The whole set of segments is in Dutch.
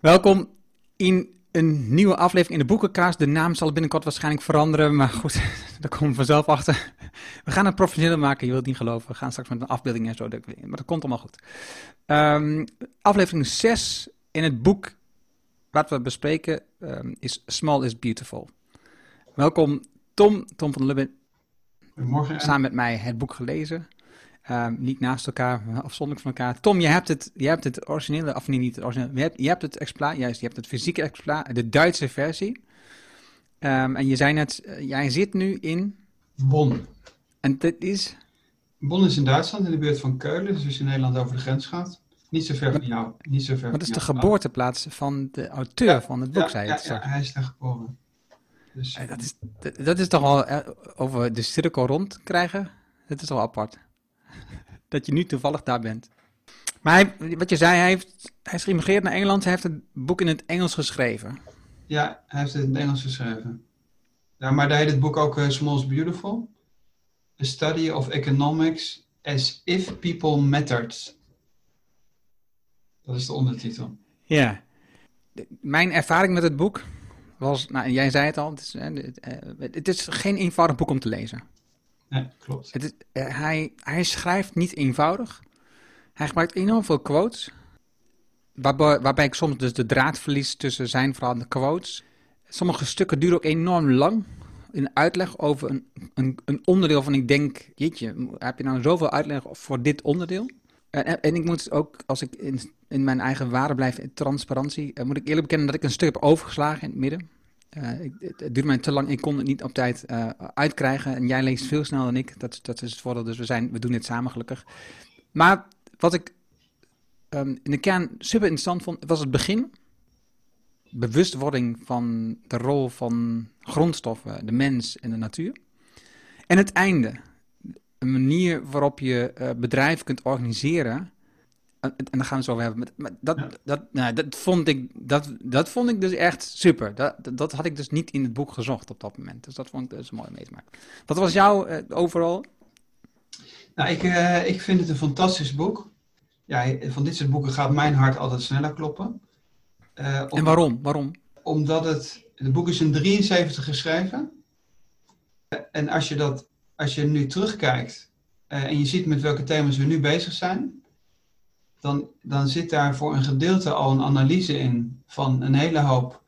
Welkom in een nieuwe aflevering in de Boekenkast. De naam zal binnenkort waarschijnlijk veranderen, maar goed, daar komen we vanzelf achter. We gaan het professioneel maken, je wilt niet geloven. We gaan straks met een afbeelding en zo, maar dat komt allemaal goed. Um, aflevering 6 in het boek wat we bespreken um, is Small is Beautiful. Welkom Tom, Tom van der Lubbe. Goedemorgen. Samen met mij het boek gelezen. Um, niet naast elkaar, afzonderlijk van elkaar. Tom, je hebt het, je hebt het originele, of niet, niet het originele, je hebt, je hebt het exemplaar, juist, je hebt het fysieke exemplaar, de Duitse versie. Um, en je zei net, uh, jij zit nu in... Bonn. En dit is? Bonn is in Duitsland, in de buurt van Keulen, dus als je in Nederland over de grens gaat. Niet zo ver van jou. Niet zo ver Wat is de geboorteplaats van de auteur ja, van het boek, ja, zei ja, het ja, hij is daar geboren. Dus, dat, is, dat, dat, is toch wel uh, over de cirkel rond krijgen? Dat is wel apart. dat je nu toevallig daar bent. Maar hij, wat je zei, hij, heeft, hij is geïmigreerd naar Engeland. Hij heeft het boek in het Engels geschreven. Ja, hij heeft het in het Engels geschreven. Ja, maar daar heet het boek ook uh, Small's Beautiful. A Study of Economics as If People Mattered. Dat is de ondertitel. Ja. De, mijn ervaring met het boek was, nou, jij zei het al, het is, het is geen eenvoudig boek om te lezen. Nee, klopt. Het uh, hij, hij schrijft niet eenvoudig. Hij gebruikt enorm veel quotes. Waarbij, waarbij ik soms dus de draad verlies tussen zijn verhaal en de quotes. Sommige stukken duren ook enorm lang. In uitleg over een, een, een onderdeel van ik denk, jeetje, heb je nou zoveel uitleg voor dit onderdeel? En, en, ik moet ook, als ik in, in mijn eigen waarde blijf, in transparantie, uh, moet ik eerlijk bekennen dat ik een stuk heb overgeslagen in het midden. Ik, het, het duurde mij te lang, ik kon het niet op tijd uh, uitkrijgen. En jij leest veel sneller dan ik, dat, dat is het voordeel. Dus we, zijn, we doen dit samen gelukkig. Maar wat ik um, in de kern super interessant vond, was het begin. Bewustwording van de rol van grondstoffen, de mens en de natuur. En het einde. Een manier waarop je uh, bedrijven kunt organiseren en daar gaan we het zo over hebben. Maar dat, ja. dat, nou, dat, vond ik, dat, dat vond ik dus echt super. Dat, dat had ik dus niet in het boek gezocht op dat moment. Dus dat vond ik dus mooi mee te maken. Wat was jouw uh, overal? Nou, ik, uh, ik vind het een fantastisch boek. Ja, van dit soort boeken gaat mijn hart altijd sneller kloppen. Uh, om, en waarom? waarom? Omdat het, het boek is in 73 geschreven. En als je, dat, als je nu terugkijkt en je ziet met welke thema's we nu bezig zijn, dan, dan zit daar voor een gedeelte al een analyse in van een hele hoop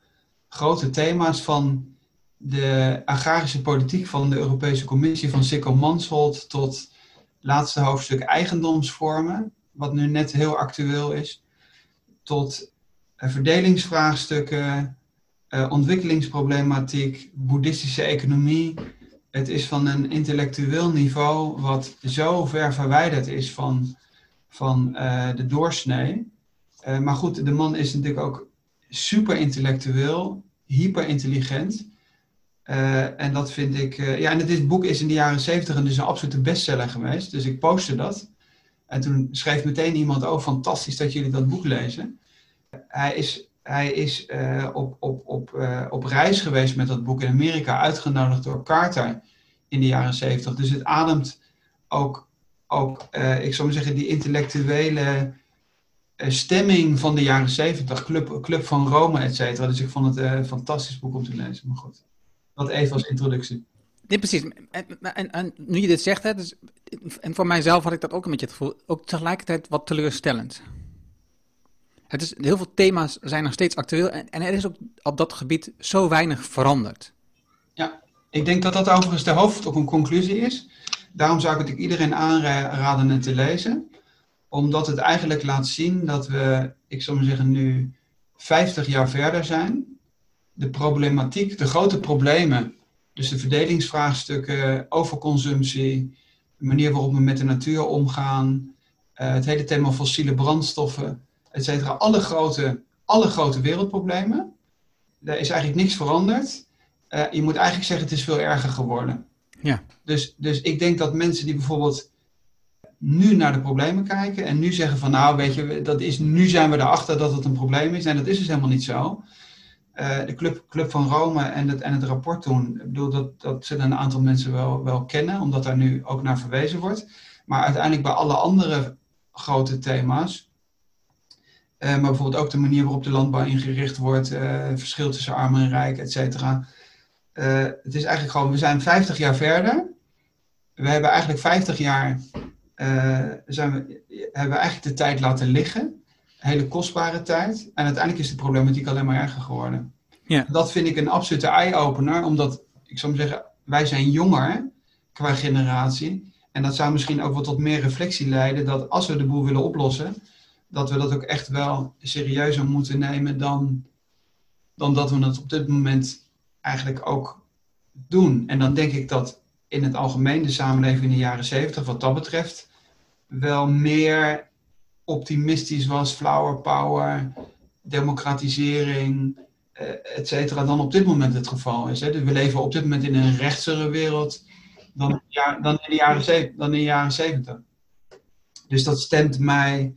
grote thema's van de agrarische politiek van de Europese Commissie, van Sikko Mansholt tot laatste hoofdstuk eigendomsvormen, wat nu net heel actueel is, tot uh, verdelingsvraagstukken, uh, ontwikkelingsproblematiek, boeddhistische economie. Het is van een intellectueel niveau wat zo ver verwijderd is van van uh, de doorsnee. Uh, maar goed, de man is natuurlijk ook super intellectueel, hyper intelligent. Uh, en dat vind ik. ja, en dit boek is in de jaren zeventig dus een absolute bestseller geweest. Dus ik postte dat. En toen schreef meteen iemand: Oh, fantastisch dat jullie dat boek lezen. Hij is, hij is op, op, op, op reis geweest met dat boek in Amerika, uitgenodigd door Carter in de jaren zeventig. Dus het ademt ook ook, uh, ik zou maar zeggen, die intellectuele uh, stemming van de jaren zeventig, Club, Club van Rome, et cetera. Dus ik vond het uh, een fantastisch boek om te lezen. Maar goed, dat even als introductie. Nee, precies. En, en, en nu je dit zegt, hè, dus, en voor mijzelf had ik dat ook een beetje het gevoel, ook tegelijkertijd wat teleurstellend. Het is, heel veel thema's zijn nog steeds actueel en, en er is ook op dat gebied zo weinig veranderd. Ja, ik denk dat dat overigens de hoofd ook een conclusie is. Daarom zou ik het iedereen aanraden het te lezen. Omdat het eigenlijk laat zien dat we, ik zou maar zeggen, nu 50 jaar verder zijn. De problematiek, de grote problemen, dus de verdelingsvraagstukken, overconsumptie, de manier waarop we met de natuur omgaan, uh, het hele thema fossiele brandstoffen, et cetera. Alle grote, alle grote wereldproblemen. Er is eigenlijk niks veranderd. Uh, je moet eigenlijk zeggen, het is veel erger geworden. Ja. Dus, dus ik denk dat mensen die bijvoorbeeld nu naar de problemen kijken en nu zeggen van nou weet je, dat is, nu zijn we erachter dat het een probleem is. En dat is dus helemaal niet zo. Uh, de Club, Club van Rome en het, en het rapport toen, bedoel, dat, dat zullen een aantal mensen wel, wel kennen, omdat daar nu ook naar verwezen wordt. Maar uiteindelijk bij alle andere grote thema's maar bijvoorbeeld ook de manier waarop de landbouw ingericht wordt, verschil tussen arm en rijk, et cetera. Het is eigenlijk gewoon, we zijn 50 jaar verder. We hebben eigenlijk 50 jaar, zijn we, hebben we eigenlijk de tijd laten liggen hele kostbare tijd. En uiteindelijk is de problematiek alleen maar erger geworden. Ja. Dat vind ik een absolute eye-opener, omdat, ik zou maar zeggen, wij zijn jonger qua generatie. En dat zou misschien ook wel tot meer reflectie leiden dat als we de boel willen oplossen, dat we dat ook echt wel serieuzer moeten nemen dan, dan dat we het op dit moment eigenlijk ook doen. En dan denk ik dat in het algemeen de samenleving in de jaren zeventig, wat dat betreft, wel meer optimistisch was, flower power, democratisering, uh, et cetera, dan op dit moment het geval is. Hè. Dus we leven op dit moment in een rechtsere wereld dan, in, de jaren, dan in de jaren 70. Dus dat stemt mij,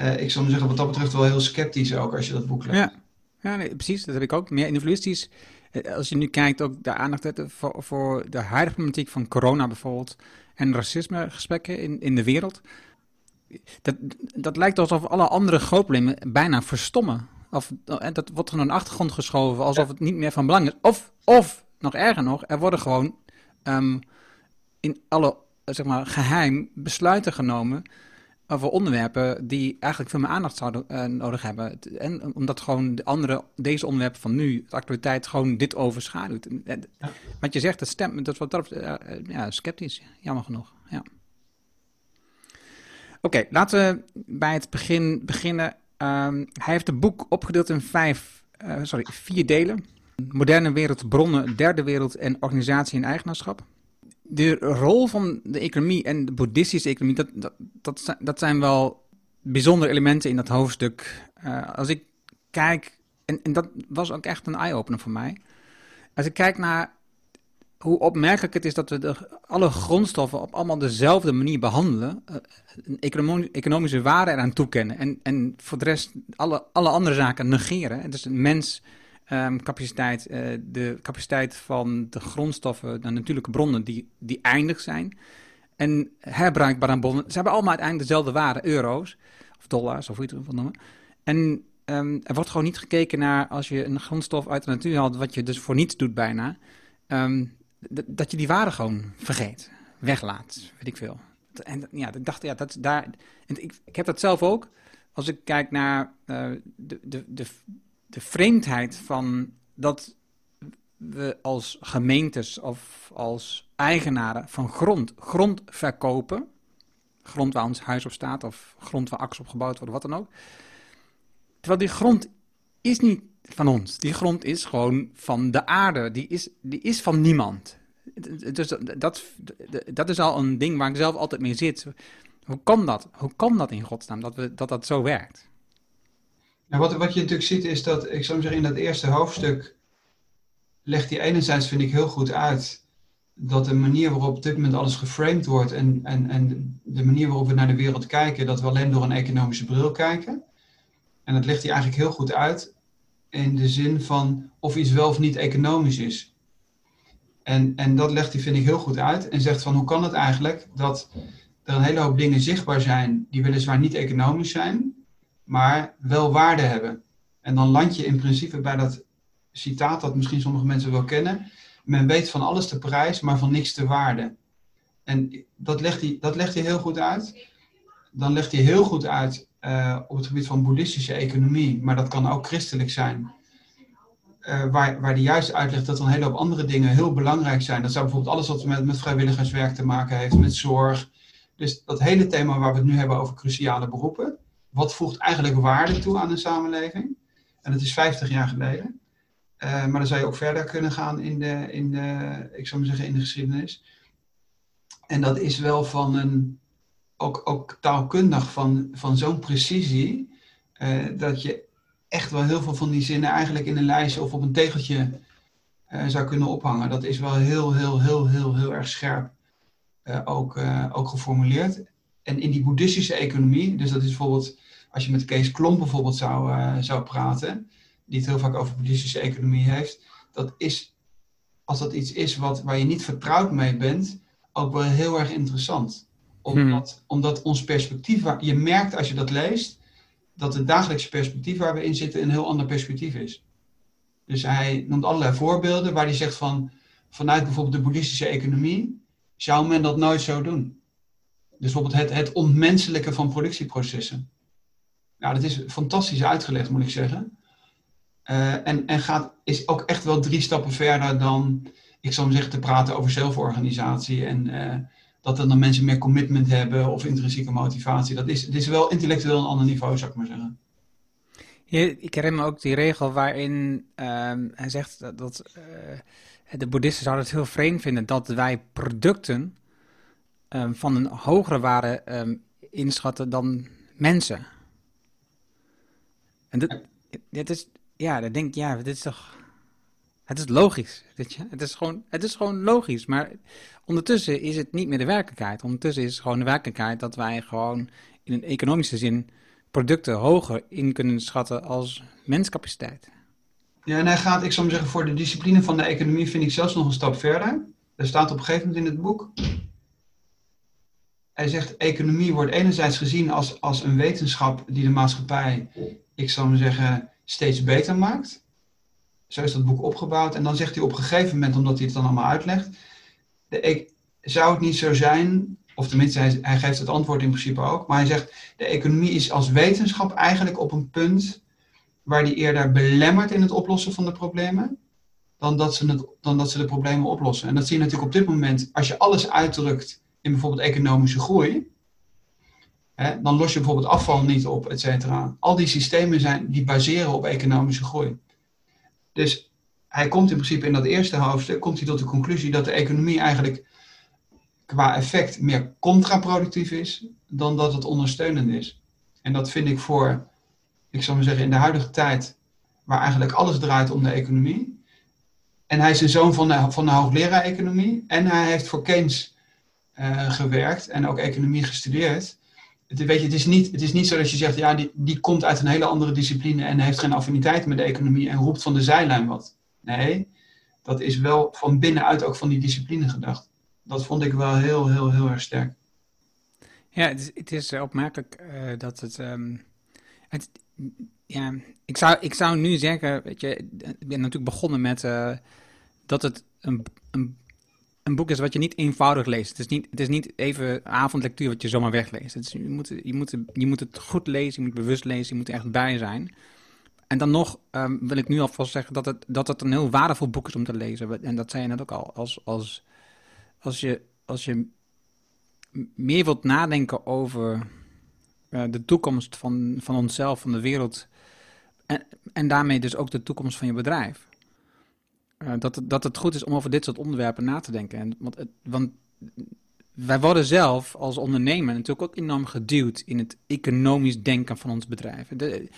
uh, ik zou zeggen, wat dat betreft wel heel sceptisch ook als je dat boek leest. Ja, ja precies, dat heb ik ook. Meer individualistisch. Eh, als je nu kijkt, ook de aandacht voor, voor de huidige problematiek van corona bijvoorbeeld en racisme gesprekken in, in de wereld dat, dat lijkt alsof alle andere grootproblemen bijna verstommen. Of, eh, dat wordt gewoon naar de achtergrond geschoven, alsof het niet meer van belang is. Of, of nog erger nog, er worden gewoon um, in alle zeg maar, geheim besluiten genomen over onderwerpen die eigenlijk veel meer aandacht zouden uh, nodig hebben. En omdat gewoon de andere, deze onderwerpen van nu, de actualiteit, gewoon dit overschaduwt. Wat je zegt, dat stemt, dat wordt uh, ja, sceptisch, jammer genoeg. Ja. Oké, laten we bij het begin beginnen. Ehm, hij heeft het boek opgedeeld in vijf, uh, sorry, vier delen. Moderne wereld, bronnen, derde wereld en organisatie en eigenaarschap. De rol van de economie en de boeddhistische economie, dat, dat, dat, dat zijn wel bijzondere elementen in dat hoofdstuk. Uh, als ik kijk, en, en dat was ook echt een eye-opener voor mij. Als ik kijk naar hoe opmerkelijk het is dat we de, alle grondstoffen op allemaal dezelfde manier behandelen, uh, een economische waarde eraan toekennen en, en voor de rest alle, alle andere zaken negeren. Dus een mens, um, capaciteit, uh, de capaciteit van de grondstoffen, de natuurlijke bronnen die, die eindig zijn en herbruikbare bronnen, ze hebben allemaal uiteindelijk dezelfde waarde, euro's of dollars of hoe je het wil noemen. En um, er wordt gewoon niet gekeken naar als je een grondstof uit de natuur haalt, wat je dus voor niets doet bijna. Um, dat je die waarde gewoon vergeet, weglaat, weet ik veel. En ja, ik dacht, ja, dat daar. En ik, ik heb dat zelf ook. Als ik kijk naar uh, de, de, de, de vreemdheid van dat we als gemeentes of als eigenaren van grond, grond verkopen. Grond waar ons huis op staat of grond waar aks op gebouwd worden, wat dan ook. Terwijl die grond is niet van ons. Die grond is gewoon van de aarde. Die is, die is van niemand. Dus dat, dat is al een ding waar ik zelf altijd mee zit. Hoe kan dat? Hoe kan dat in godsnaam, dat we, dat, dat zo werkt? Wat, wat je natuurlijk ziet is dat, ik zou zeggen, in dat eerste hoofdstuk legt hij enerzijds, vind ik, heel goed uit dat de manier waarop op dit moment alles geframed wordt en, en, en de manier waarop we naar de wereld kijken, dat we alleen door een economische bril kijken. En dat legt hij eigenlijk heel goed uit in de zin van of iets wel of niet economisch is. En, en dat legt hij, vind ik, heel goed uit en zegt van hoe kan het eigenlijk dat er een hele hoop dingen zichtbaar zijn die weliswaar niet economisch zijn, maar wel waarde hebben. En dan land je in principe bij dat citaat dat misschien sommige mensen wel kennen. Men weet van alles de prijs, maar van niks de waarde. En dat legt hij, dat legt hij heel goed uit. Dan legt hij heel goed uit uh, op het gebied van boeddhistische economie, maar dat kan ook christelijk zijn. Uh, waar, waar die juist uitlegt dat er een hele hoop andere dingen heel belangrijk zijn. Dat zou bijvoorbeeld alles wat met, met vrijwilligerswerk te maken heeft, met zorg. Dus dat hele thema waar we het nu hebben over cruciale beroepen. Wat voegt eigenlijk waarde toe aan een samenleving? En dat is 50 jaar geleden. Uh, maar dan zou je ook verder kunnen gaan in de, in de, ik zou maar zeggen, in de geschiedenis. En dat is wel van een, ook, ook taalkundig van, van zo'n precisie, uh, dat je echt wel heel veel van die zinnen eigenlijk in een lijstje of op een tegeltje uh, zou kunnen ophangen. Dat is wel heel, heel, heel, heel, heel erg scherp ook, ook geformuleerd. En in die boeddhistische economie, dus dat is bijvoorbeeld als je met Kees Klomp bijvoorbeeld zou, zou praten, die het heel vaak over boeddhistische economie heeft, dat is, als dat iets is wat, waar je niet vertrouwd mee bent, ook wel heel erg interessant. Omdat, hmm. omdat ons perspectief, je merkt als je dat leest, dat het dagelijkse perspectief waar we in zitten een heel ander perspectief is. Dus hij noemt allerlei voorbeelden waar hij zegt van, vanuit bijvoorbeeld de boeddhistische economie, zou men dat nooit zo doen. Dus bijvoorbeeld het, het ontmenselijken van productieprocessen. Nou, dat is fantastisch uitgelegd, moet ik zeggen. Uh, en en gaat, is ook echt wel drie stappen verder dan, ik zou maar zeggen, te praten over zelforganisatie. En uh, dat dan mensen meer commitment hebben of intrinsieke motivatie. Dat is, is wel intellectueel een ander niveau, zou ik maar zeggen. ik herinner me ook die regel waarin um, hij zegt dat, dat uh, de boeddhisten zouden het heel vreemd vinden dat wij producten um, van een hogere waarde um, inschatten dan mensen. En dit, is, ja, dan denk ik, ja, dit is toch, het is logisch, weet je. Het is gewoon, het is gewoon logisch, maar ondertussen is het niet meer de werkelijkheid. Ondertussen is het gewoon de werkelijkheid dat wij gewoon in een economische zin producten hoger in kunnen schatten als menscapaciteit. Ja, en hij gaat, ik zou maar zeggen, voor de discipline van de economie vind ik zelfs nog een stap verder. Er staat op een gegeven moment in het boek. Hij zegt, economie wordt enerzijds gezien als, als een wetenschap die de maatschappij, ik zou maar zeggen, steeds beter maakt. Zo is dat boek opgebouwd. En dan zegt hij op een gegeven moment, omdat hij het dan allemaal uitlegt, de, zou het niet zo zijn, of tenminste hij, hij geeft het antwoord in principe ook, maar hij zegt, de economie is als wetenschap eigenlijk op een punt waar die eerder belemmert in het oplossen van de problemen, dan dat, ze het, dan dat ze de problemen oplossen. En dat zie je natuurlijk op dit moment, als je alles uitdrukt in bijvoorbeeld economische groei, dan los je bijvoorbeeld afval niet op, et cetera. Al die systemen zijn, die baseren op economische groei. Dus hij komt in principe in dat eerste hoofdstuk, komt hij tot de conclusie dat de economie eigenlijk qua effect meer contraproductief is dan dat het ondersteunend is. En dat vind ik voor ik zou maar zeggen, in de huidige tijd, waar eigenlijk alles draait om de economie. En hij is een zoon van de, van de hoogleraar economie. En hij heeft voor Keynes uh, gewerkt en ook economie gestudeerd. Het, weet je, het, is niet, het is niet zo dat je zegt, ja, die, die komt uit een hele andere discipline en heeft geen affiniteit met de economie en roept van de zijlijn wat. Nee, dat is wel van binnenuit ook van die discipline gedacht. Dat vond ik wel heel, heel, heel erg sterk. Ja, het is, het is opmerkelijk uh, dat het, um, het ja, ik zou, ik zou nu zeggen, weet je, ik ben natuurlijk begonnen met uh, dat het een, een, een, boek is wat je niet eenvoudig leest. Het is niet, het is niet even avondlectuur wat je zomaar wegleest. Het is, je, moet, je, moet, je moet het goed lezen, je moet bewust lezen, je moet er echt bij zijn. En dan nog um, wil ik nu alvast zeggen dat het, dat het een heel waardevol boek is om te lezen. En dat zei je net ook al. Als, als, als, je, als je meer wilt nadenken over uh, de toekomst van, van onszelf, van de wereld. En, en daarmee dus ook de toekomst van je bedrijf. Uh, dat, het, dat het goed is om over dit soort onderwerpen na te denken. En, want, want wij worden zelf als ondernemer natuurlijk ook enorm geduwd in het economisch denken van ons bedrijf. De,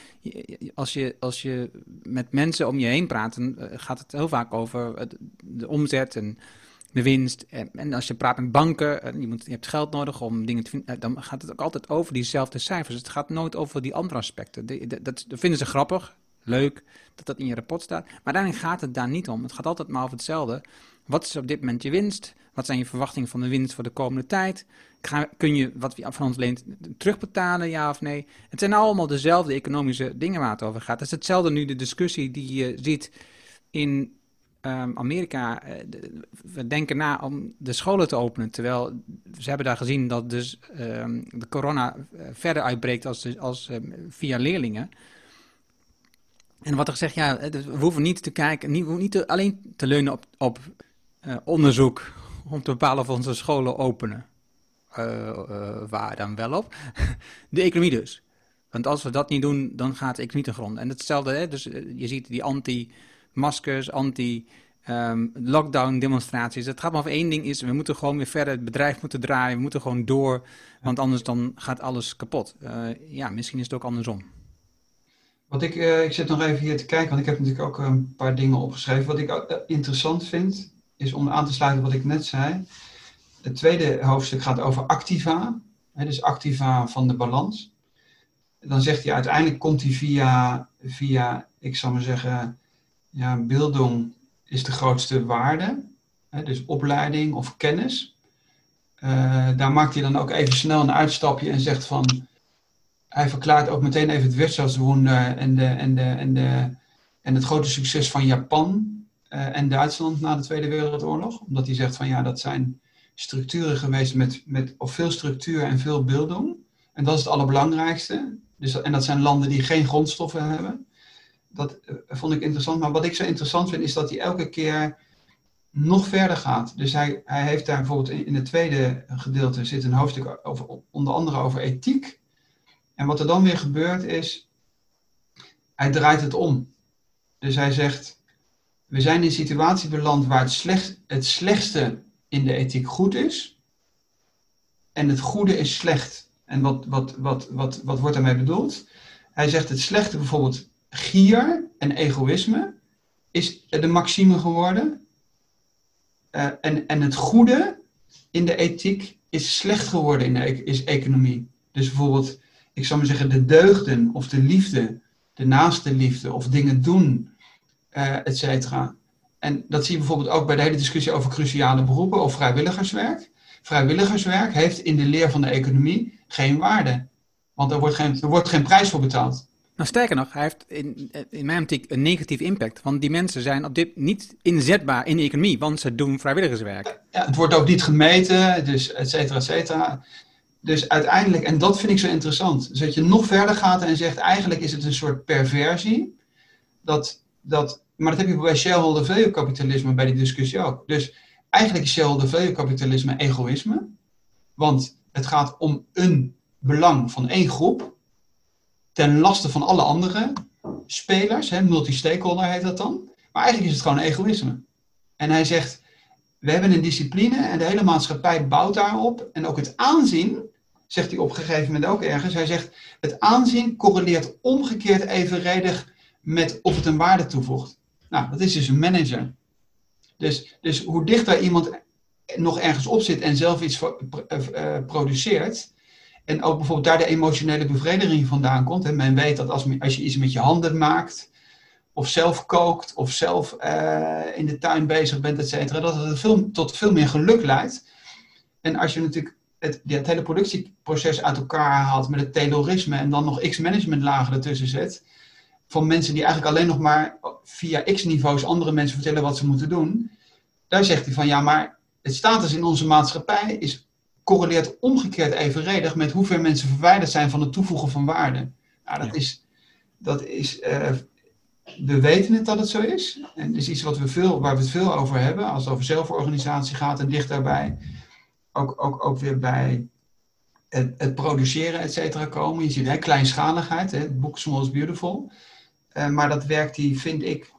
als, je, als je met mensen om je heen praat, dan eh, gaat het heel vaak over de omzet en de winst. En, als je praat met banken, je, moet, je hebt geld nodig om dingen te vinden, eh, dan gaat het ook altijd over diezelfde cijfers. Het gaat nooit over die andere aspecten. dat, vinden ze grappig, leuk, dat dat in je rapport staat. Maar uiteindelijk gaat het daar niet om. Het gaat altijd maar over hetzelfde. Wat is op dit moment je winst? Wat zijn je verwachtingen van de winst voor de komende tijd? kun je wat van ons leent terugbetalen, ja of nee? Het zijn allemaal dezelfde economische dingen waar het over gaat. Het is hetzelfde nu de discussie die je ziet in um, Amerika, uh, we denken na om de scholen te openen. Terwijl ze hebben daar gezien dat dus um, de corona uh, verder uitbreekt als, als um, via leerlingen. En wat er gezegd, ja, we hoeven niet te kijken, niet, niet alleen te leunen op, op uh, onderzoek om te bepalen of onze scholen openen. waar dan wel op? de economie dus. Want als we dat niet doen, dan gaat de economie te grond. En hetzelfde, hè, dus je ziet die anti- maskers, anti-lockdown ehm, demonstraties. Het gaat maar over één ding is, we moeten gewoon weer verder, het bedrijf moeten draaien, we moeten gewoon door, want anders dan gaat alles kapot. Ja, misschien is het ook andersom. Wat ik, uh, ik zit nog even hier te kijken, want ik heb natuurlijk ook een paar dingen opgeschreven. Wat ik uh, interessant vind, is om aan te sluiten wat ik net zei. Het tweede hoofdstuk gaat over activa, hè, dus activa van de balans. Dan zegt hij uiteindelijk komt hij via, via ik zal maar zeggen, ja, bildung is de grootste waarde. Hè, dus opleiding of kennis. Uh, daar maakt hij dan ook even snel een uitstapje en zegt van hij verklaart ook meteen even het Wirtschaftswunder en, de, en, de, en, de, en het grote succes van Japan uh, en Duitsland na de Tweede Wereldoorlog. Omdat hij zegt van ja, dat zijn structuren geweest met, met of veel structuur en veel bildung. En dat is het allerbelangrijkste. Dus, en dat zijn landen die geen grondstoffen hebben. Dat uh, vond ik interessant. Maar wat ik zo interessant vind, is dat hij elke keer nog verder gaat. Dus hij, hij heeft daar bijvoorbeeld in, in het tweede gedeelte zit een hoofdstuk over, onder andere over ethiek. En wat er dan weer gebeurt is, hij draait het om. Dus hij zegt, we zijn in een situatie beland waar het, slecht, het slechtste in de ethiek goed is. En het goede is slecht. En wat, wat, wat, wat, wat wordt daarmee bedoeld? Hij zegt het slechte bijvoorbeeld gier en egoïsme is de maxime geworden. Uh, en, en het goede in de ethiek is slecht geworden in de e is economie. Dus bijvoorbeeld, ik zou maar zeggen, de deugden of de liefde, de naaste liefde of dingen doen, uh, et cetera. En dat zie je bijvoorbeeld ook bij de hele discussie over cruciale beroepen of vrijwilligerswerk. Vrijwilligerswerk heeft in de leer van de economie geen waarde. Want er wordt geen, er wordt geen prijs voor betaald. Nou, sterker nog, hij heeft in, in mijn optiek een negatief impact. Want die mensen zijn op dit niet inzetbaar in de economie, want ze doen vrijwilligerswerk. Ja, het wordt ook niet gemeten, dus et cetera, et cetera. Dus uiteindelijk, en dat vind ik zo interessant, dus dat je nog verder gaat en zegt, eigenlijk is het een soort perversie. Dat, dat, maar dat heb je bij shareholder value kapitalisme bij die discussie ook. Dus eigenlijk is shareholder value kapitalisme egoïsme. Want het gaat om een belang van één groep ten laste van alle andere spelers. Multi-stakeholder heet dat dan. Maar eigenlijk is het gewoon egoïsme. En hij zegt, we hebben een discipline en de hele maatschappij bouwt daarop. En ook het aanzien, zegt hij op een gegeven moment ook ergens, hij zegt, het aanzien correleert omgekeerd evenredig met of het een waarde toevoegt. Nou, dat is dus een manager. Dus, dus hoe dichter iemand nog ergens op zit en zelf iets uh, produceert, en ook bijvoorbeeld daar de emotionele bevrediging vandaan komt. En men weet dat als, als je iets met je handen maakt, of zelf kookt, of zelf uh, in de tuin bezig bent, et cetera, dat het veel, tot veel meer geluk leidt. En als je natuurlijk het, het hele productieproces uit elkaar haalt met het terrorisme en dan nog x-managementlagen ertussen zet, van mensen die eigenlijk alleen nog maar via x-niveaus andere mensen vertellen wat ze moeten doen, daar zegt hij van ja, maar het status in onze maatschappij is correleert omgekeerd evenredig met hoeveel mensen verwijderd zijn van het toevoegen van waarde. Nou, dat is, dat is uh, we weten het dat het zo is. En het is iets wat we veel, waar we het veel over hebben, als het over zelforganisatie gaat en dicht daarbij. Ook, ook, ook weer bij het, het produceren, et cetera, komen. Je ziet hè, kleinschaligheid, hè, het boek Small is Beautiful. Uh, maar dat werkt die, vind ik,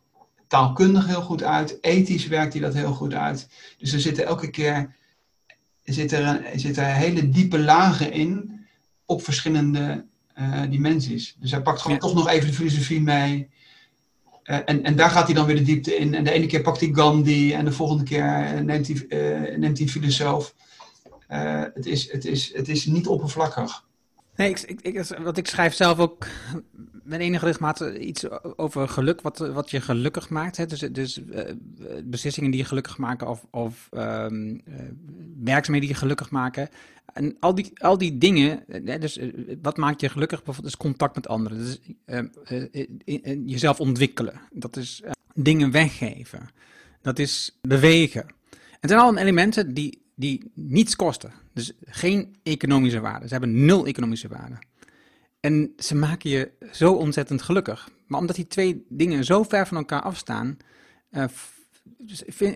taalkundig heel goed uit. Ethisch werkt hij dat heel goed uit. Dus er zitten elke keer zit er, een, zit er hele diepe lagen in op verschillende uh, dimensies. Dus hij pakt gewoon toch nog even de filosofie mee. Uh, en, en daar gaat hij dan weer de diepte in. En de ene keer pakt hij Gandhi en de volgende keer neemt hij, neemt hij filosoof. Het, is, het, is, het is niet oppervlakkig. Nee, ik, ik, wat ik schrijf zelf ook met enige regelmaat iets over geluk, wat, wat je gelukkig maakt. Hè? Dus, dus uh, beslissingen die je gelukkig maken of, of um, uh, werkzaamheden die je gelukkig maken. En al die, al die dingen, hè, dus wat maakt je gelukkig? Bijvoorbeeld is contact met anderen. Dus, jezelf ontwikkelen. Dat is dingen weggeven. Dat is bewegen. Het zijn allemaal elementen die, die niets kosten. Dus geen economische waarde. Ze hebben nul economische waarde. En ze maken je zo ontzettend gelukkig. Maar omdat die twee dingen zo ver van elkaar afstaan, uh,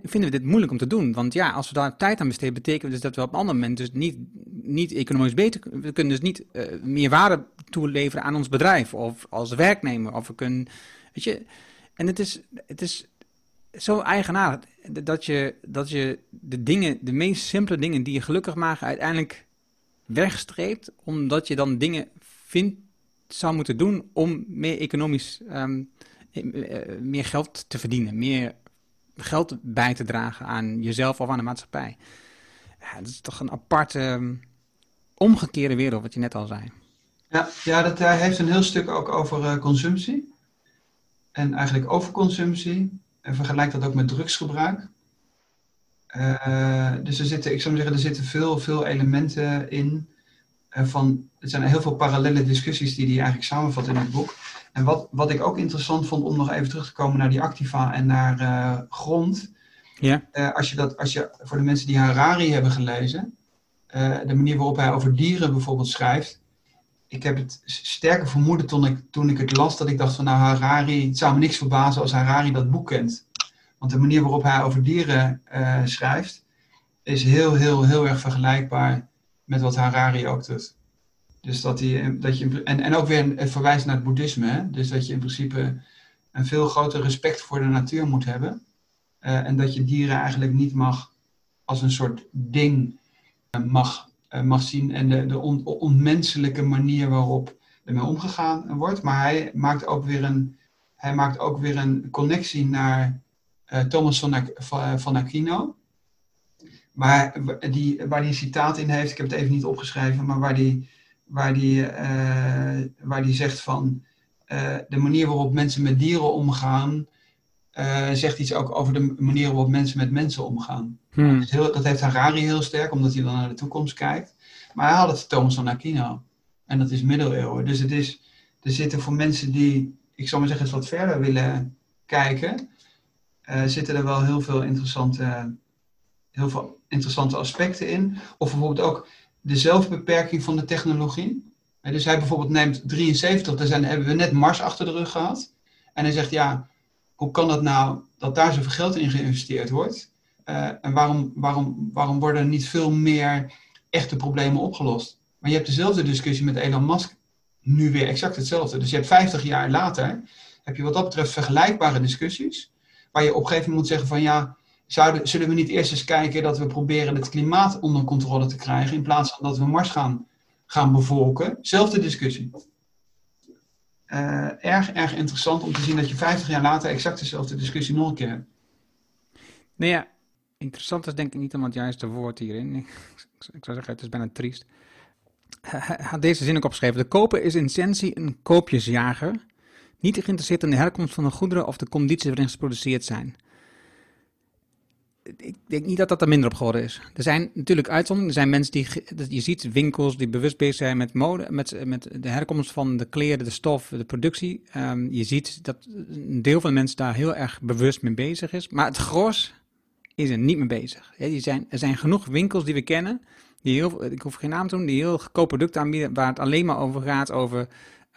vinden we dit moeilijk om te doen. Want ja, als we daar tijd aan besteden, betekent dus dat we op een ander moment dus niet, niet economisch beter We kunnen dus niet uh, meer waarde toeleveren aan ons bedrijf of als werknemer. Of we kunnen, weet je, en het is, het is zo eigenaardig dat je, dat je de dingen, de meest simpele dingen die je gelukkig maken, uiteindelijk wegstreept, omdat je dan dingen vindt zou moeten doen om meer economisch um, meer geld te verdienen, meer geld bij te dragen aan jezelf of aan de maatschappij. Ja, dat is toch een aparte um, omgekeerde wereld, wat je net al zei. Ja, ja dat hij heeft een heel stuk ook over consumptie. En eigenlijk overconsumptie. En vergelijkt dat ook met drugsgebruik. Uh, dus er zitten, ik zou zeggen, er zitten veel, veel elementen in van, er zijn heel veel parallele discussies die hij eigenlijk samenvat in het boek. En wat, wat ik ook interessant vond om nog even terug te komen naar die Activa en naar grond. Ja. als, je dat, als je voor de mensen die Harari hebben gelezen, de manier waarop hij over dieren bijvoorbeeld schrijft, ik heb het sterke vermoeden toen ik, toen ik het las, dat ik dacht van nou Harari, het zou me niks verbazen als Harari dat boek kent. Want de manier waarop hij over dieren uh, schrijft, is heel, heel, heel erg vergelijkbaar met wat Harari ook doet. Dus dat hij, dat je, en, en ook weer het verwijst naar het boeddhisme, hè? dus dat je in principe een veel groter respect voor de natuur moet hebben. En dat je dieren eigenlijk niet mag als een soort ding mag mag zien en de, de on, onmenselijke manier waarop ermee omgegaan wordt. Maar hij maakt ook weer een, hij maakt ook weer een connectie naar uh, Thomas van, Aquino. Waar die, waar die een citaat in heeft, ik heb het even niet opgeschreven, maar waar die, waar die, uh, waar die zegt van de manier waarop mensen met dieren omgaan, zegt iets ook over de manier waarop mensen met mensen omgaan. Hmm. Dat, dat, heeft Harari heel sterk, omdat hij dan naar de toekomst kijkt. Maar hij had het Thomas van Aquino. En dat is middeleeuwen. Dus het is, er zitten voor mensen die, ik zal maar zeggen, eens wat verder willen kijken, uh, zitten er wel heel veel interessante, heel veel interessante aspecten in. Of bijvoorbeeld ook de zelfbeperking van de technologie. Dus hij bijvoorbeeld neemt 73, daar zijn, hebben we net Mars achter de rug gehad. En hij zegt, ja, hoe kan het nou dat daar zoveel geld in geïnvesteerd wordt? Uh, en waarom, waarom, waarom worden er niet veel meer echte problemen opgelost? Maar je hebt dezelfde discussie met Elon Musk nu weer exact hetzelfde. Dus je hebt 50 jaar later, heb je wat dat betreft vergelijkbare discussies, waar je op een gegeven moment moet zeggen van ja, zouden, zullen we niet eerst eens kijken dat we proberen het klimaat onder controle te krijgen, in plaats van dat we Mars gaan, gaan bevolken? Zelfde discussie. Uh, erg, erg interessant om te zien dat je 50 jaar later exact dezelfde discussie nog een keer hebt. Nou ja, interessant is denk ik niet helemaal het juiste woord hierin. Ik, zou zeggen, het is bijna triest. Hij had deze zin ook opgeschreven. De koper is in essentie een koopjesjager. Niet geïnteresseerd in de herkomst van de goederen of de condities waarin ze geproduceerd zijn ik denk niet dat dat er minder op geworden is. Er zijn natuurlijk uitzonderingen. Er zijn mensen die, je ziet winkels die bewust bezig zijn met mode, met, met de herkomst van de kleren, de stof, de productie. Um, je ziet dat een deel van de mensen daar heel erg bewust mee bezig is. Maar het gros is er niet mee bezig. Die zijn, er zijn genoeg winkels die we kennen, die heel, ik hoef geen naam te doen, die heel goedkoop producten aanbieden, waar het alleen maar over gaat over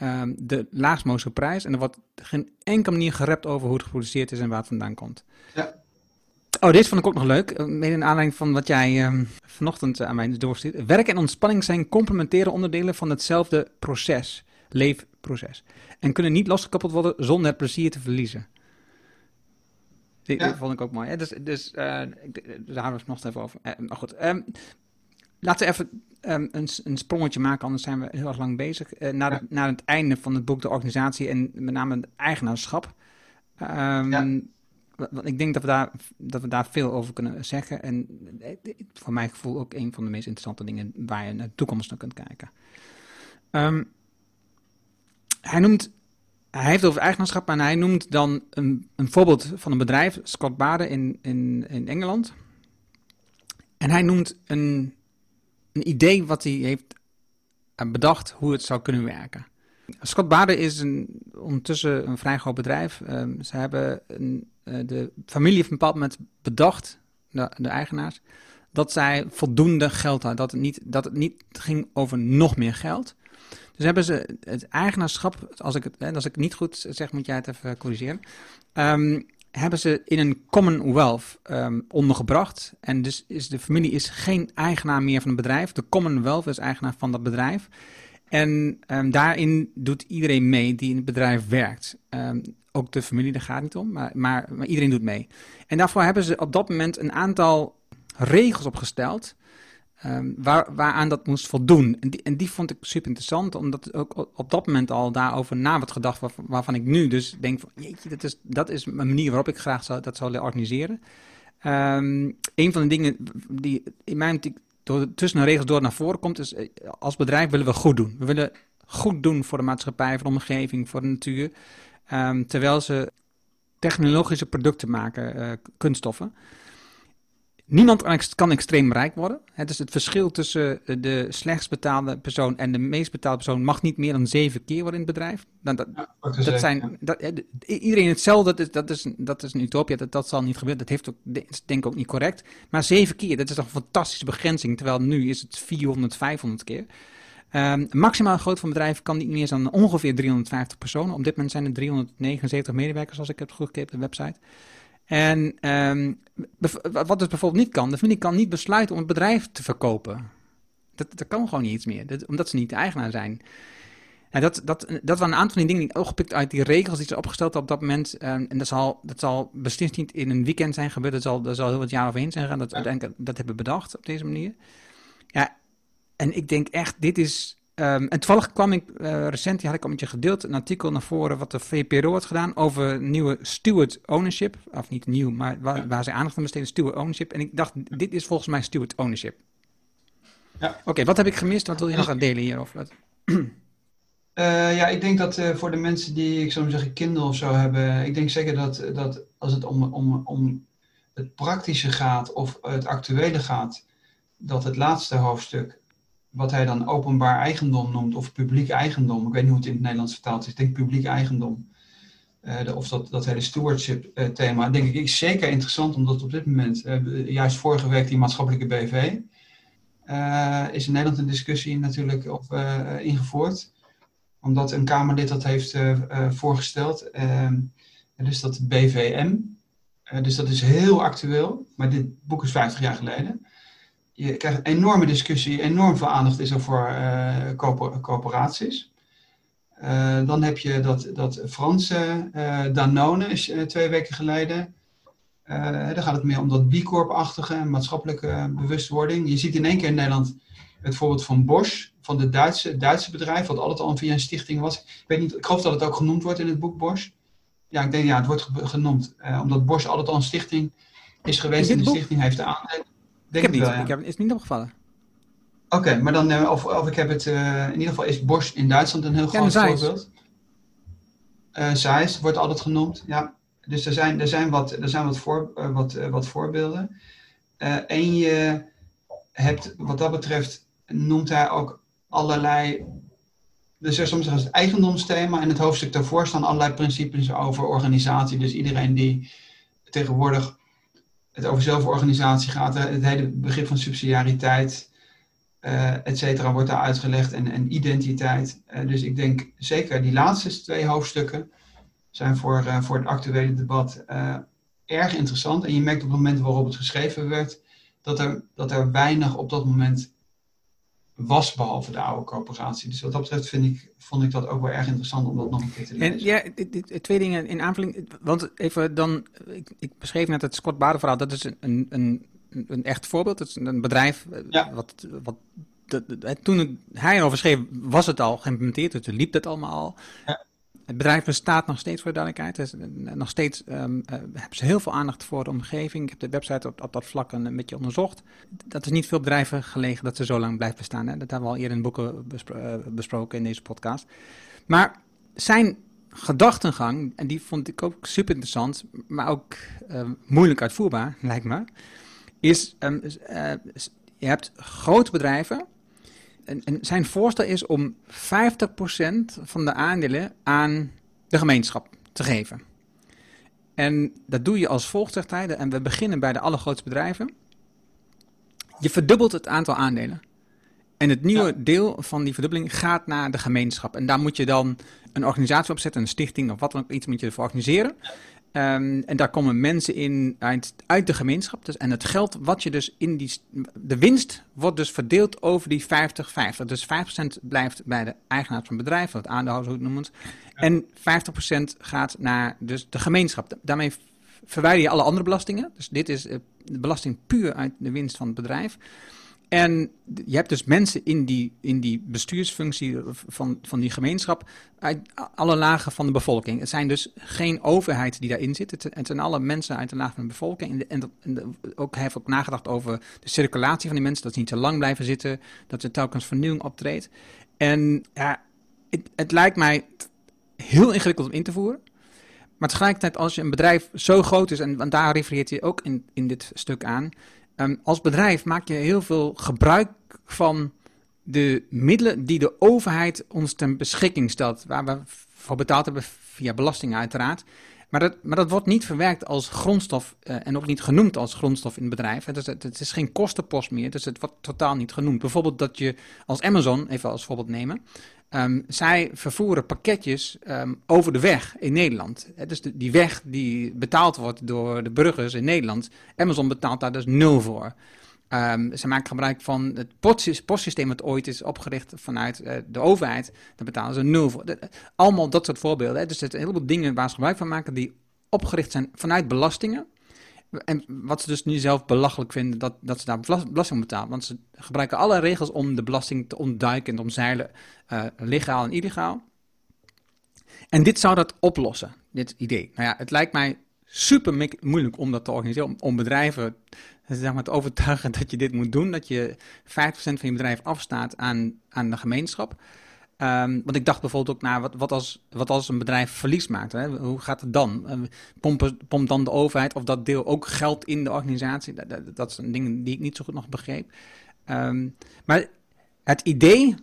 um, de laagst mogelijke prijs. En er wordt geen enkele manier gerept over hoe het geproduceerd is en waar het vandaan komt. Ja. Oh, deze vond ik ook nog leuk. Eh, mede in aanleiding van wat jij uh, vanochtend aan mij doorstuurt. Werk en ontspanning zijn complementaire onderdelen van hetzelfde proces, leefproces. En kunnen niet losgekoppeld worden zonder het plezier te verliezen. Die, ja. vond ik ook mooi. Hè? Dus, dus uh, daar hadden we het nog even over. Uh, maar goed, um, laten we even um, een, een, sprongetje maken, anders zijn we heel erg lang bezig. Uh, naar, ja. de, naar, het einde van het boek, de organisatie en met name het eigenaarschap. Um, ja want ik denk dat we, daar, dat we daar veel over kunnen zeggen. En voor mijn gevoel ook een van de meest interessante dingen waar je naar de toekomst naar kunt kijken. Hij noemt, hij heeft over eigenaarschap en hij noemt dan een, een voorbeeld van een bedrijf, Scott Bade in, in, in Engeland. En hij noemt een, een idee wat hij heeft bedacht hoe het zou kunnen werken. Scott Bade is een, ondertussen een vrij groot bedrijf. Um, ze hebben een, uh, de familie een bepaald moment bedacht, de, de, eigenaars, dat zij voldoende geld hadden. Dat het, niet, dat het niet ging over nog meer geld. Dus hebben ze het eigenaarschap, als ik het, als ik het niet goed zeg, moet jij het even corrigeren. Um, hebben ze in een Commonwealth um, ondergebracht. En dus is de familie is geen eigenaar meer van het bedrijf. De Commonwealth is eigenaar van dat bedrijf. En um, daarin doet iedereen mee die in het bedrijf werkt. Ook de familie, daar gaat niet om, maar, maar, iedereen doet mee. En daarvoor hebben ze op dat moment een aantal regels opgesteld. Um, waar, waaraan dat moest voldoen. En die, en die vond ik super interessant, omdat ook op dat moment al daarover na werd gedacht, waar, waarvan ik nu dus denk van, jeetje, dat is, dat is een manier waarop ik graag zou, dat zou willen organiseren. Um, een van de dingen die in mijn door, tussen de regels door naar voren komt, is eh, als bedrijf willen we goed doen. We willen goed doen voor de maatschappij, voor de omgeving, voor de natuur. Um, terwijl ze technologische producten maken, uh, kunststoffen. Niemand kan ex- kan extreem rijk worden. Hè, dus het verschil tussen de slechtst betaalde persoon en de meest betaalde persoon mag niet meer dan zeven keer worden in het bedrijf. Dan, dat, Ja, dat zijn, dat, eh, de- iedereen hetzelfde, dat is, dat is, dat is een utopia, dat, dat zal niet gebeuren. Dat heeft ook, is denk ik ook niet correct. Maar zeven keer, dat is toch een fantastische begrenzing, terwijl nu is het 400, 500 keer. Ehm maximaal groot van bedrijf kan niet meer dan ongeveer 350 personen. Op dit moment zijn er 379 medewerkers, als ik heb teruggekeken op de website. En ehm, wat dus bijvoorbeeld niet kan, de familie kan niet besluiten om het bedrijf te verkopen. Dat, dat kan gewoon niet iets meer, dat, omdat ze niet de eigenaar zijn. Ja, dat, dat, dat waren een aantal van die dingen die ik opgepikt uit die regels die ze opgesteld op dat moment. Ehm, en dat zal, dat zal beslist niet in een weekend zijn gebeurd. Dat zal, dat zal heel wat jaar overheen zijn gegaan. Dat, Ja. dat hebben we bedacht op deze manier. Ja, en ik denk echt, dit is... ehm, en toevallig kwam ik eh, recent, die had ik al met je gedeeld, een artikel naar voren wat de VPRO had gedaan over nieuwe steward ownership. Of niet nieuw, maar waar, Ja. waar ze aandacht aan besteden, steward ownership. En ik dacht, dit is volgens mij steward ownership. Ja. Oké, wat heb ik gemist? Wat wil je nog gaan delen hierover? Wat- Eh, ja, ik denk dat eh, voor de mensen die, ik zou zeggen, Kindle of zo hebben, ik denk zeker dat, dat als het om, om, om het praktische gaat of het actuele gaat, dat het laatste hoofdstuk, wat hij dan openbaar eigendom noemt of publiek eigendom, ik weet niet hoe het in het Nederlands vertaald is, ik denk publiek eigendom, eh, de- of dat, dat hele stewardship eh, thema, denk ik, is zeker interessant omdat op dit moment, eh, juist vorige week die maatschappelijke BV, is in Nederland een discussie natuurlijk op, ingevoerd omdat een Kamerlid dat heeft voorgesteld. Ehm, dus dat BVM. Dus dat is heel actueel, maar dit boek is 50 jaar geleden. Je krijgt een enorme discussie, enorm veel aandacht is er voor coöper- coöperaties. Eh, dan heb je dat, dat Franse eh, Danone, is twee weken geleden. Daar gaat het meer om dat B Corp-achtige en maatschappelijke bewustwording. Je ziet in één keer in Nederland het voorbeeld van Bosch, van het Duitse, Duitse bedrijf, wat altijd al via een stichting was. Ik weet niet, ik geloof dat het ook genoemd wordt in het boek Bosch. Ja, ik denk ja, het wordt ge- genoemd. omdat Bosch altijd al een stichting is geweest In dit en de boek? stichting heeft de aandelen. Ik heb het niet, wel, ja. ik heb, is het niet opgevallen. Oké, maar dan, eh, of, of ik heb het, eh, in ieder geval is Bosch in Duitsland een heel groot voorbeeld. Eh Zeiss wordt altijd genoemd, ja. Dus er zijn, er zijn, wat, er zijn wat, voor, wat, wat voorbeelden. En je hebt, wat dat betreft, noemt hij ook allerlei. Dus er soms het eigendomsthema. En het hoofdstuk daarvoor staan allerlei principes over organisatie. Dus iedereen die tegenwoordig het over zelforganisatie gaat, hè, het hele begrip van subsidiariteit, eh et cetera, wordt daar uitgelegd. En, en identiteit. Eh, dus ik denk zeker die laatste twee hoofdstukken zijn voor, eh, voor het actuele debat eh, erg interessant. En je merkt op het moment waarop het geschreven werd, dat er, dat er weinig op dat moment was, behalve de oude coöperatie. Dus wat dat betreft vind ik, vond ik dat ook wel erg interessant om dat nog een keer te lezen. En ja, twee dingen in aanvulling. Want even dan, ik, ik beschreef net het Scott Bader verhaal. Dat is een, een, een, echt voorbeeld. Het is een bedrijf eh, Ja. wat, wat dat- dat- toen het- hij erover schreef, was het al geïmplementeerd. Dus liep dat allemaal al. Ja. Het bedrijf bestaat nog steeds voor de duidelijkheid. Dus, nog steeds ehm, eh, hebben ze heel veel aandacht voor de omgeving. Ik heb de website op, op dat vlak een, beetje onderzocht. Dat is niet veel bedrijven gelegen dat ze zo lang blijven bestaan. Hè? Dat hebben we al eerder in boeken eh, besproken in deze podcast. Maar zijn gedachtengang, en die vond ik ook super interessant, maar ook eh, moeilijk uitvoerbaar, lijkt me, ehm, eh, is- je hebt grote bedrijven en, en zijn voorstel is om 50% van de aandelen aan de gemeenschap te geven. En dat doe je als volgt, zegt hij, en we beginnen bij de allergrootste bedrijven. Je verdubbelt het aantal aandelen. En het nieuwe Ja. deel van die verdubbeling gaat naar de gemeenschap. En daar moet je dan een organisatie op zetten, een stichting of wat dan ook, iets moet je ervoor organiseren. Ehm, en daar komen mensen in uit, uit de gemeenschap. Dus, en het geld wat je dus in die... De winst wordt dus verdeeld over die 50-50. Dus 5% blijft bij de eigenaar van het bedrijf, of het aandeelhouder, hoe het noemt. En 50% gaat naar dus de gemeenschap. Da- Daarmee verwijder je alle andere belastingen. Dus dit is eh, de belasting puur uit de winst van het bedrijf. En je hebt dus mensen in die, in die bestuursfunctie van, van die gemeenschap uit alle lagen van de bevolking. Het zijn dus geen overheid die daarin zit. Het, zijn alle mensen uit de laag van de bevolking. En, en, ook, hij heeft ook nagedacht over de circulatie van die mensen. Dat ze niet te lang blijven zitten. Dat er telkens vernieuwing optreedt. En ja, het, het lijkt mij heel ingewikkeld om in te voeren. Maar tegelijkertijd, als je een bedrijf zo groot is, en want daar refereert hij ook in, in dit stuk aan, Ehm, als bedrijf maak je heel veel gebruik van de middelen die de overheid ons ten beschikking stelt, waar we voor betaald hebben via belasting uiteraard. Maar dat, maar dat wordt niet verwerkt als grondstof uh, en ook niet genoemd als grondstof in het bedrijf. Het is, het is geen kostenpost meer, dus het wordt totaal niet genoemd. Bijvoorbeeld dat je als Amazon, even als voorbeeld nemen, um, zij vervoeren pakketjes um, over de weg in Nederland. Dus die weg die betaald wordt door de burgers in Nederland, Amazon betaalt daar dus nul voor. Um, ze maken gebruik van het postsysteem dat ooit is opgericht vanuit uh, de overheid. Daar betalen ze nul voor. Allemaal dat soort voorbeelden. Hè. Dus er zijn een heleboel dingen waar ze gebruik van maken die opgericht zijn vanuit belastingen. En wat ze dus nu zelf belachelijk vinden, dat, dat ze daar belasting betalen. Want ze gebruiken alle regels om de belasting te ontduiken en te omzeilen, uh, legaal en illegaal. En dit zou dat oplossen, dit idee. Nou ja, het lijkt mij super moeilijk om dat te organiseren, om bedrijven zeg maar, te overtuigen dat je dit moet doen. Dat je 50% van je bedrijf afstaat aan, aan de gemeenschap. Um, want ik dacht bijvoorbeeld ook naar wat, wat, als, wat als een bedrijf verlies maakt. Hè? Hoe gaat het dan? Uh, pompen, pompt dan de overheid of dat deel ook geld in de organisatie? Dat, dat, dat zijn dingen die ik niet zo goed nog begreep. Um, maar het idee,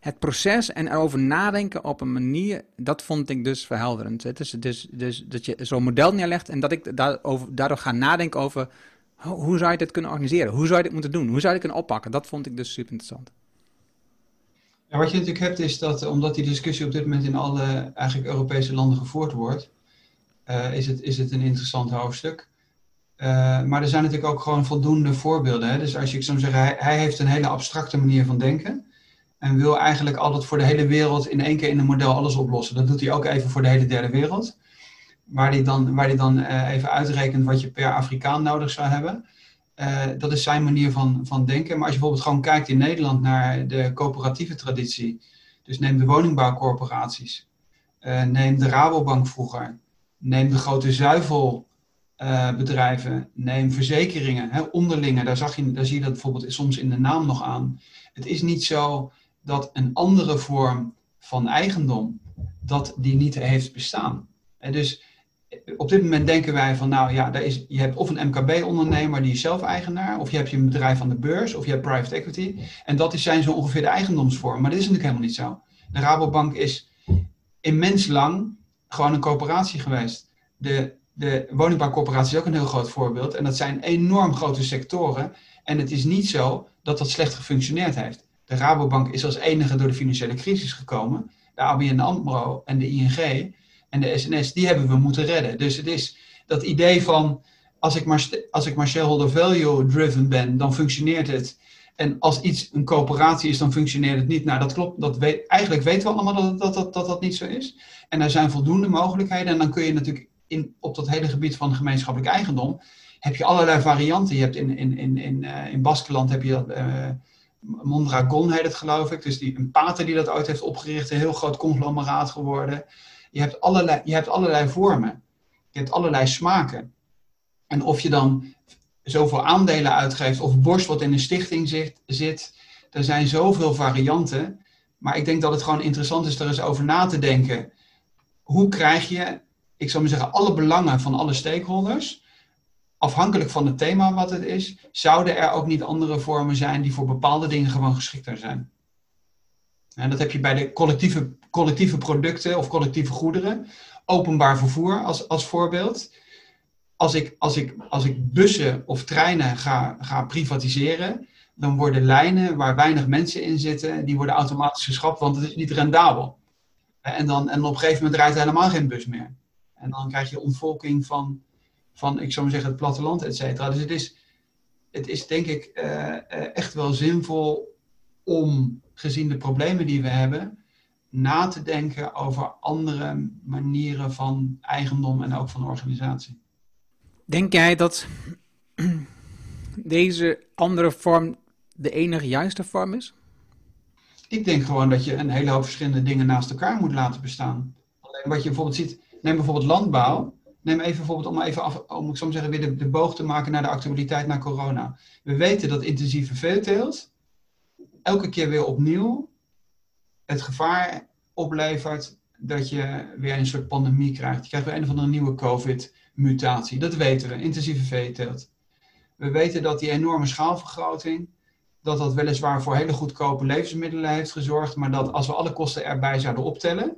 het proces en erover nadenken op een manier, dat vond ik dus verhelderend. Het is dus, dus dat je zo'n model neerlegt en dat ik daarover, daardoor ga nadenken over hoe zou je dit kunnen organiseren? Hoe zou je dit moeten doen? Hoe zou je dit kunnen oppakken? Dat vond ik dus super interessant. Ja, wat je natuurlijk hebt is dat, omdat die discussie op dit moment in alle eigenlijk Europese landen gevoerd wordt, uh, is, het, is het een interessant hoofdstuk. Uh, maar er zijn natuurlijk ook gewoon voldoende voorbeelden. Hè? Dus als je, ik zou zeggen, hij, hij, heeft een hele abstracte manier van denken. En wil eigenlijk altijd voor de hele wereld in één keer in een model alles oplossen. Dat doet hij ook even voor de hele derde wereld waar hij dan, waar die dan uh, even uitrekent wat je per Afrikaan nodig zou hebben. Uh, dat is zijn manier van, van denken. Maar als je bijvoorbeeld gewoon kijkt in Nederland naar de coöperatieve traditie. Dus neem de woningbouwcorporaties. Uh, neem de Rabobank vroeger. Neem de grote zuivelbedrijven. neem verzekeringen, hè, onderlinge. Daar, zag je, daar zie je dat bijvoorbeeld soms in de naam nog aan. Het is niet zo dat een andere vorm van eigendom, dat die niet heeft bestaan. En dus op dit moment denken wij van, nou ja, daar is, je hebt of een MKB-ondernemer die is zelf eigenaar, of je hebt je een bedrijf aan de beurs, of je hebt private equity. En dat is, zijn zo ongeveer de eigendomsvorm. Maar dat is natuurlijk helemaal niet zo. De Rabobank is immens lang gewoon een coöperatie geweest. De, de is ook een heel groot voorbeeld. En dat zijn enorm grote sectoren. En het is niet zo dat dat slecht gefunctioneerd heeft. De Rabobank is als enige door de financiële crisis gekomen. De ABN AMRO en de ING en de SNS, die hebben we moeten redden. Dus het is dat idee van, als ik maar, als ik maar shareholder value driven ben, dan functioneert het. En als iets een coöperatie is, dan functioneert het niet. Nou, dat klopt. Dat weet, eigenlijk weten we allemaal dat dat, dat, dat niet zo is. En er zijn voldoende mogelijkheden. En dan kun je natuurlijk in, op dat hele gebied van gemeenschappelijk eigendom, heb je allerlei varianten. Je hebt in, in, in, in, uh, in Baskeland heb je dat, uh, Mondragon heet het geloof ik. Dus die, een pater die dat ooit heeft opgericht, een heel groot conglomeraat geworden. Je hebt allerlei, je hebt allerlei vormen. Je hebt allerlei smaken. En of je dan zoveel aandelen uitgeeft of borst wat in een stichting zit, er zijn zoveel varianten. Maar ik denk dat het gewoon interessant is er eens over na te denken. Hoe krijg je, ik zou maar zeggen, alle belangen van alle stakeholders, afhankelijk van het thema wat het is, zouden er ook niet andere vormen zijn die voor bepaalde dingen gewoon geschikter zijn? En dat heb je bij de collectieve, collectieve producten of collectieve goederen. Openbaar vervoer als, als voorbeeld. Als ik, als, ik, als ik bussen of treinen ga, ga privatiseren, dan worden lijnen waar weinig mensen in zitten, die worden automatisch geschrapt, want het is niet rendabel. En, dan, en op een gegeven moment rijdt helemaal geen bus meer. En dan krijg je ontvolking van, van ik zou maar zeggen, het platteland, et cetera. Dus het is, het is denk ik uh, echt wel zinvol om gezien de problemen die we hebben, na te denken over andere manieren van eigendom en ook van organisatie. Denk jij dat deze andere vorm de enige juiste vorm is? Ik denk gewoon dat je een hele hoop verschillende dingen naast elkaar moet laten bestaan. Alleen wat je bijvoorbeeld ziet, neem bijvoorbeeld landbouw. Neem even bijvoorbeeld om even af, om ik zo zeggen, weer de, de boog te maken naar de actualiteit naar corona. We weten dat intensieve veeteelt elke keer weer opnieuw het gevaar oplevert dat je weer een soort pandemie krijgt. Je krijgt weer een of andere nieuwe COVID-mutatie. Dat weten we, intensieve veeteelt. We weten dat die enorme schaalvergroting, dat dat weliswaar voor hele goedkope levensmiddelen heeft gezorgd, maar dat als we alle kosten erbij zouden optellen,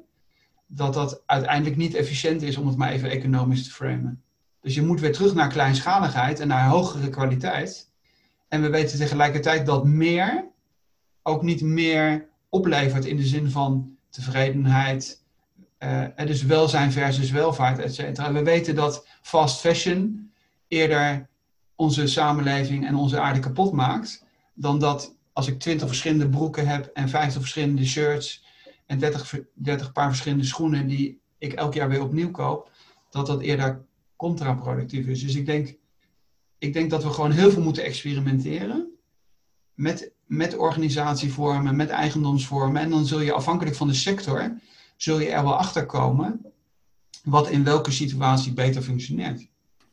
dat dat uiteindelijk niet efficiënt is om het maar even economisch te framen. Dus je moet weer terug naar kleinschaligheid en naar hogere kwaliteit. En we weten tegelijkertijd dat meer ook niet meer oplevert in de zin van tevredenheid, uh, dus welzijn versus welvaart, et cetera. We weten dat fast fashion eerder onze samenleving en onze aarde kapot maakt, dan dat als ik 20 verschillende broeken heb en 50 verschillende shirts en 30, 30 paar verschillende schoenen die ik elk jaar weer opnieuw koop, dat dat eerder contraproductief is. Dus ik denk, ik denk dat we gewoon heel veel moeten experimenteren met, met organisatievormen, met eigendomsvormen. En dan zul je afhankelijk van de sector, zul je er wel achter komen wat in welke situatie beter functioneert.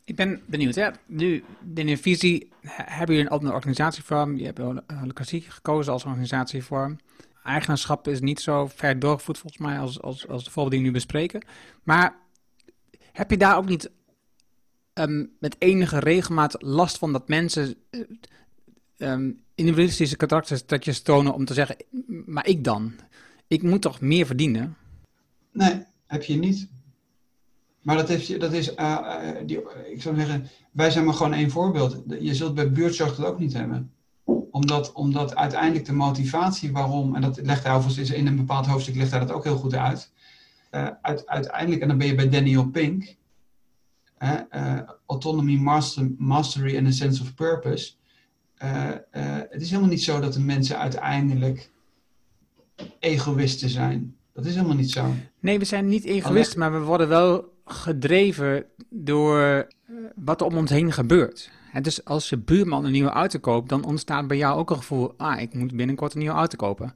Ik ben benieuwd. Hè? Nu, in je visie hebben jullie een andere organisatievorm. Je hebt holocratie gekozen als organisatievorm. Eigenaarschap is niet zo ver doorgevoerd volgens mij als, als, als de voorbeelden die we nu bespreken. Maar heb je daar ook niet um, met enige regelmaat last van dat mensen um, individualistische karakters tonen om te zeggen, maar ik dan? Ik moet toch meer verdienen? Nee, heb je niet. Maar dat, heeft, dat is, uh, die, ik zou zeggen, wij zijn maar gewoon één voorbeeld. Je zult bij buurtzorg dat ook niet hebben. Omdat, omdat uiteindelijk de motivatie waarom, en dat legt hij overigens in een bepaald hoofdstuk, legt hij dat ook heel goed uit. Uit, uiteindelijk, en dan ben je bij Daniel Pink, autonomy, master, mastery and a sense of purpose. Het is helemaal niet zo dat de mensen uiteindelijk egoïsten zijn. Dat is helemaal niet zo. Nee, we zijn niet egoïsten, maar we worden wel gedreven door eh, wat er om ons heen gebeurt. dus als je buurman een nieuwe auto koopt, dan ontstaat bij jou ook een gevoel: ah, ik moet binnenkort een nieuwe auto kopen.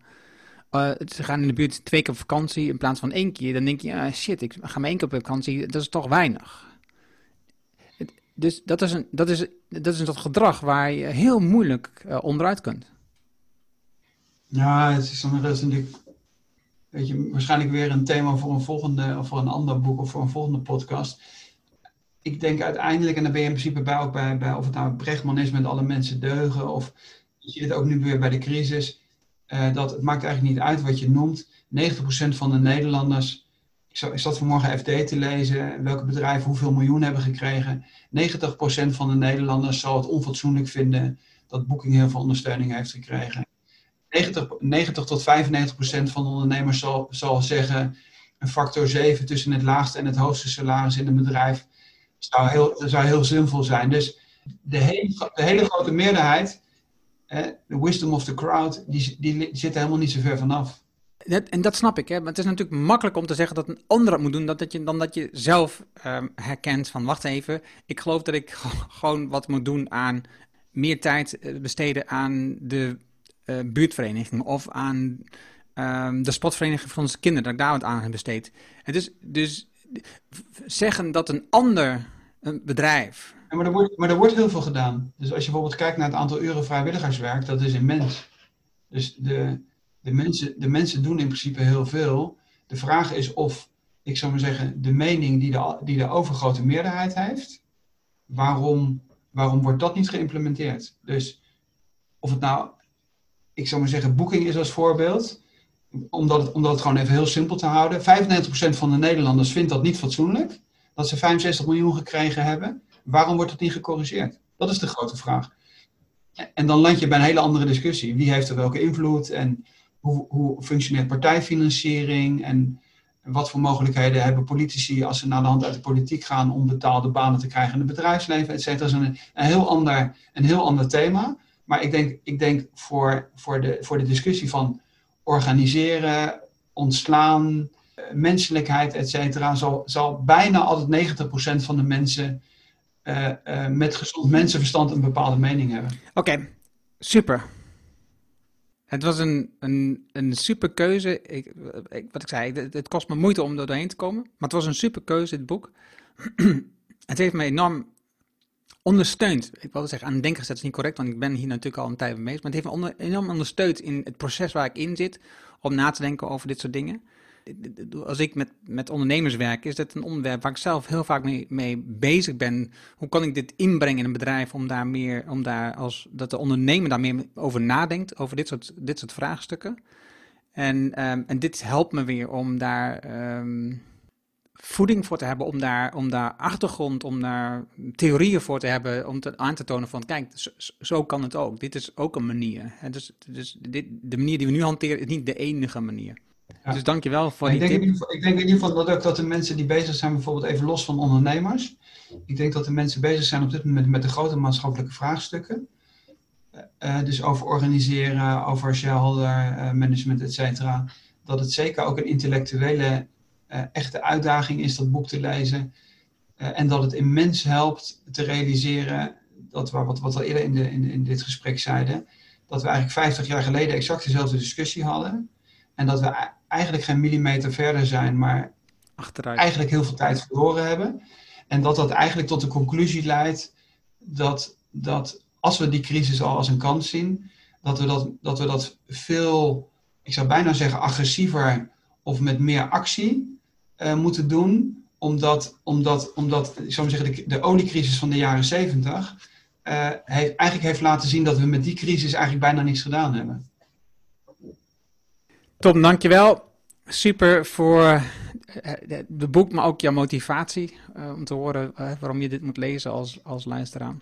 Uh, ze gaan in de buurt twee keer op vakantie in plaats van één keer. Dan denk je: ah, shit, ik ga maar één keer op vakantie, dat is toch weinig. Dus dat is een, dat is, dat is een gedrag waar je heel moeilijk uh, onderuit kunt. Ja, het is, dat is natuurlijk weet je, waarschijnlijk weer een thema voor een volgende, of voor een ander boek of voor een volgende podcast. Ik denk uiteindelijk, en dan ben je in principe bij ook bij, bij of het nou Brechtman is met alle mensen deugen, of je ziet het ook nu weer bij de crisis, uh, dat het maakt eigenlijk niet uit wat je noemt. 90% van de Nederlanders, ik, zat, vanmorgen FD te lezen, welke bedrijven hoeveel miljoen hebben gekregen. 90% van de Nederlanders zal het onfatsoenlijk vinden dat Booking heel veel ondersteuning heeft gekregen. 90, 90 tot 95 procent van de ondernemers zal, zeggen een factor 7 tussen het laagste en het hoogste salaris in een bedrijf zou heel, zou heel zinvol zijn. Dus de hele, de hele grote meerderheid, de wisdom of the crowd, die, die zit er helemaal niet zo ver vanaf. En dat snap ik, hè? maar het is natuurlijk makkelijk om te zeggen dat een ander het moet doen dat, dat je, dan dat je zelf um, herkent van wacht even, ik geloof dat ik gewoon wat moet doen aan meer tijd eh, besteden aan de uh, buurtvereniging of aan um, de sportvereniging van onze kinderen, dat ik daar wat aan heb besteed. Het is dus zeggen dat een ander een bedrijf. Maar, er wordt, maar er wordt heel veel gedaan. Dus als je bijvoorbeeld kijkt naar het aantal uren vrijwilligerswerk, dat is immens. Dus de, de, mensen, de mensen doen in principe heel veel. De vraag is of, ik zou maar zeggen, de mening die de, die de overgrote meerderheid heeft, waarom, waarom wordt dat niet geïmplementeerd? Dus of het nou ik zou maar zeggen, Booking is als voorbeeld. Omdat het, omdat het gewoon even heel simpel te houden. 95% van de Nederlanders vindt dat niet fatsoenlijk. Dat ze 65 miljoen gekregen hebben. Waarom wordt het niet gecorrigeerd? Dat is de grote vraag. En dan land je bij een hele andere discussie. Wie heeft er welke invloed? En hoe, hoe functioneert partijfinanciering? En wat voor mogelijkheden hebben politici als ze naar de hand uit de politiek gaan om betaalde banen te krijgen in het bedrijfsleven, et cetera. Dat is een, een, heel ander, een heel ander thema. Maar ik denk, ik denk voor, voor, de, voor de discussie van organiseren, ontslaan, eh, menselijkheid, et cetera, zal, zal bijna altijd 90% van de mensen uh, uh, met gezond mensenverstand een bepaalde mening hebben. Oké, super. Het was een, een, een super keuze. Ik, wat ik zei, het, kost me moeite om er doorheen te komen. Maar het was een super keuze, dit boek. het heeft me enorm ondersteund. Ik wilde zeggen, aan het denken gezet is niet correct, want ik ben hier natuurlijk al een tijd mee. Maar het heeft me enorm ondersteund in het proces waar ik in zit, om na te denken over dit soort dingen. Als ik met, met ondernemers werk, is dat een onderwerp waar ik zelf heel vaak mee, mee bezig ben. Hoe kan ik dit inbrengen in een bedrijf om daar meer, om daar als, dat de ondernemer daar meer over nadenkt, over dit soort, dit soort vraagstukken. En, ehm, en dit helpt me weer om daar ehm, voeding voor te hebben, om daar, om daar achtergrond, om daar theorieën voor te hebben, om te, aan te tonen van, kijk, zo, kan het ook. Dit is ook een manier. Dus dus dit, de manier die we nu hanteren is niet de enige manier. Ja. Dus dankjewel voor ik die denk tip. In ik denk in ieder geval dat ook dat de mensen die bezig zijn, bijvoorbeeld even los van ondernemers, ik denk dat de mensen bezig zijn op dit moment met de grote maatschappelijke vraagstukken. Uh, dus over organiseren, over shareholder uh, management, et cetera. Dat het zeker ook een intellectuele uh, echte uitdaging is dat boek te lezen. en dat het immens helpt te realiseren, dat we, wat, wat we al eerder in, de, in, in dit gesprek zeiden, dat we eigenlijk 50 jaar geleden exact dezelfde discussie hadden. En dat we eigenlijk geen millimeter verder zijn, maar Achteruit. eigenlijk heel veel tijd verloren hebben. En dat dat eigenlijk tot de conclusie leidt dat, dat als we die crisis al als een kans zien, dat we dat, dat, we dat veel, ik zou bijna zeggen, agressiever of met meer actie uh, moeten doen. Omdat, omdat, omdat ik zou zeggen, de, de oliecrisis van de jaren 70 uh, heeft, eigenlijk heeft laten zien dat we met die crisis eigenlijk bijna niks gedaan hebben. Tom, dankjewel. Super voor de boek, maar ook jouw motivatie uh, om te horen waarom je dit moet lezen als, als luisteraar.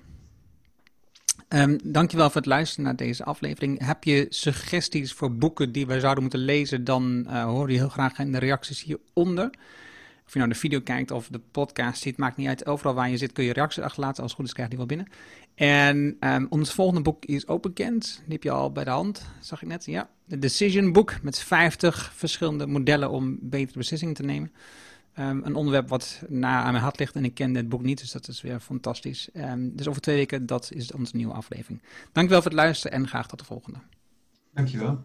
Um, dankjewel voor het luisteren naar deze aflevering. Heb je suggesties voor boeken die wij zouden moeten lezen, dan hoor je heel graag in de reacties hieronder. Je nou de video kijkt of de podcast ziet, maakt niet uit. Overal waar je zit kun je reacties achterlaten. Als het goed is krijg je die wel binnen. En um, ons volgende boek is ook bekend. Die heb je al bij de hand, zag ik net. Ja, de Decision Book met 50 verschillende modellen om betere beslissingen te nemen. Um, een onderwerp wat na aan mijn hart ligt en ik ken dit boek niet, dus dat is weer fantastisch. Um, dus over twee weken, dat is onze nieuwe aflevering. Dankjewel voor het luisteren en graag tot de volgende. Dankjewel.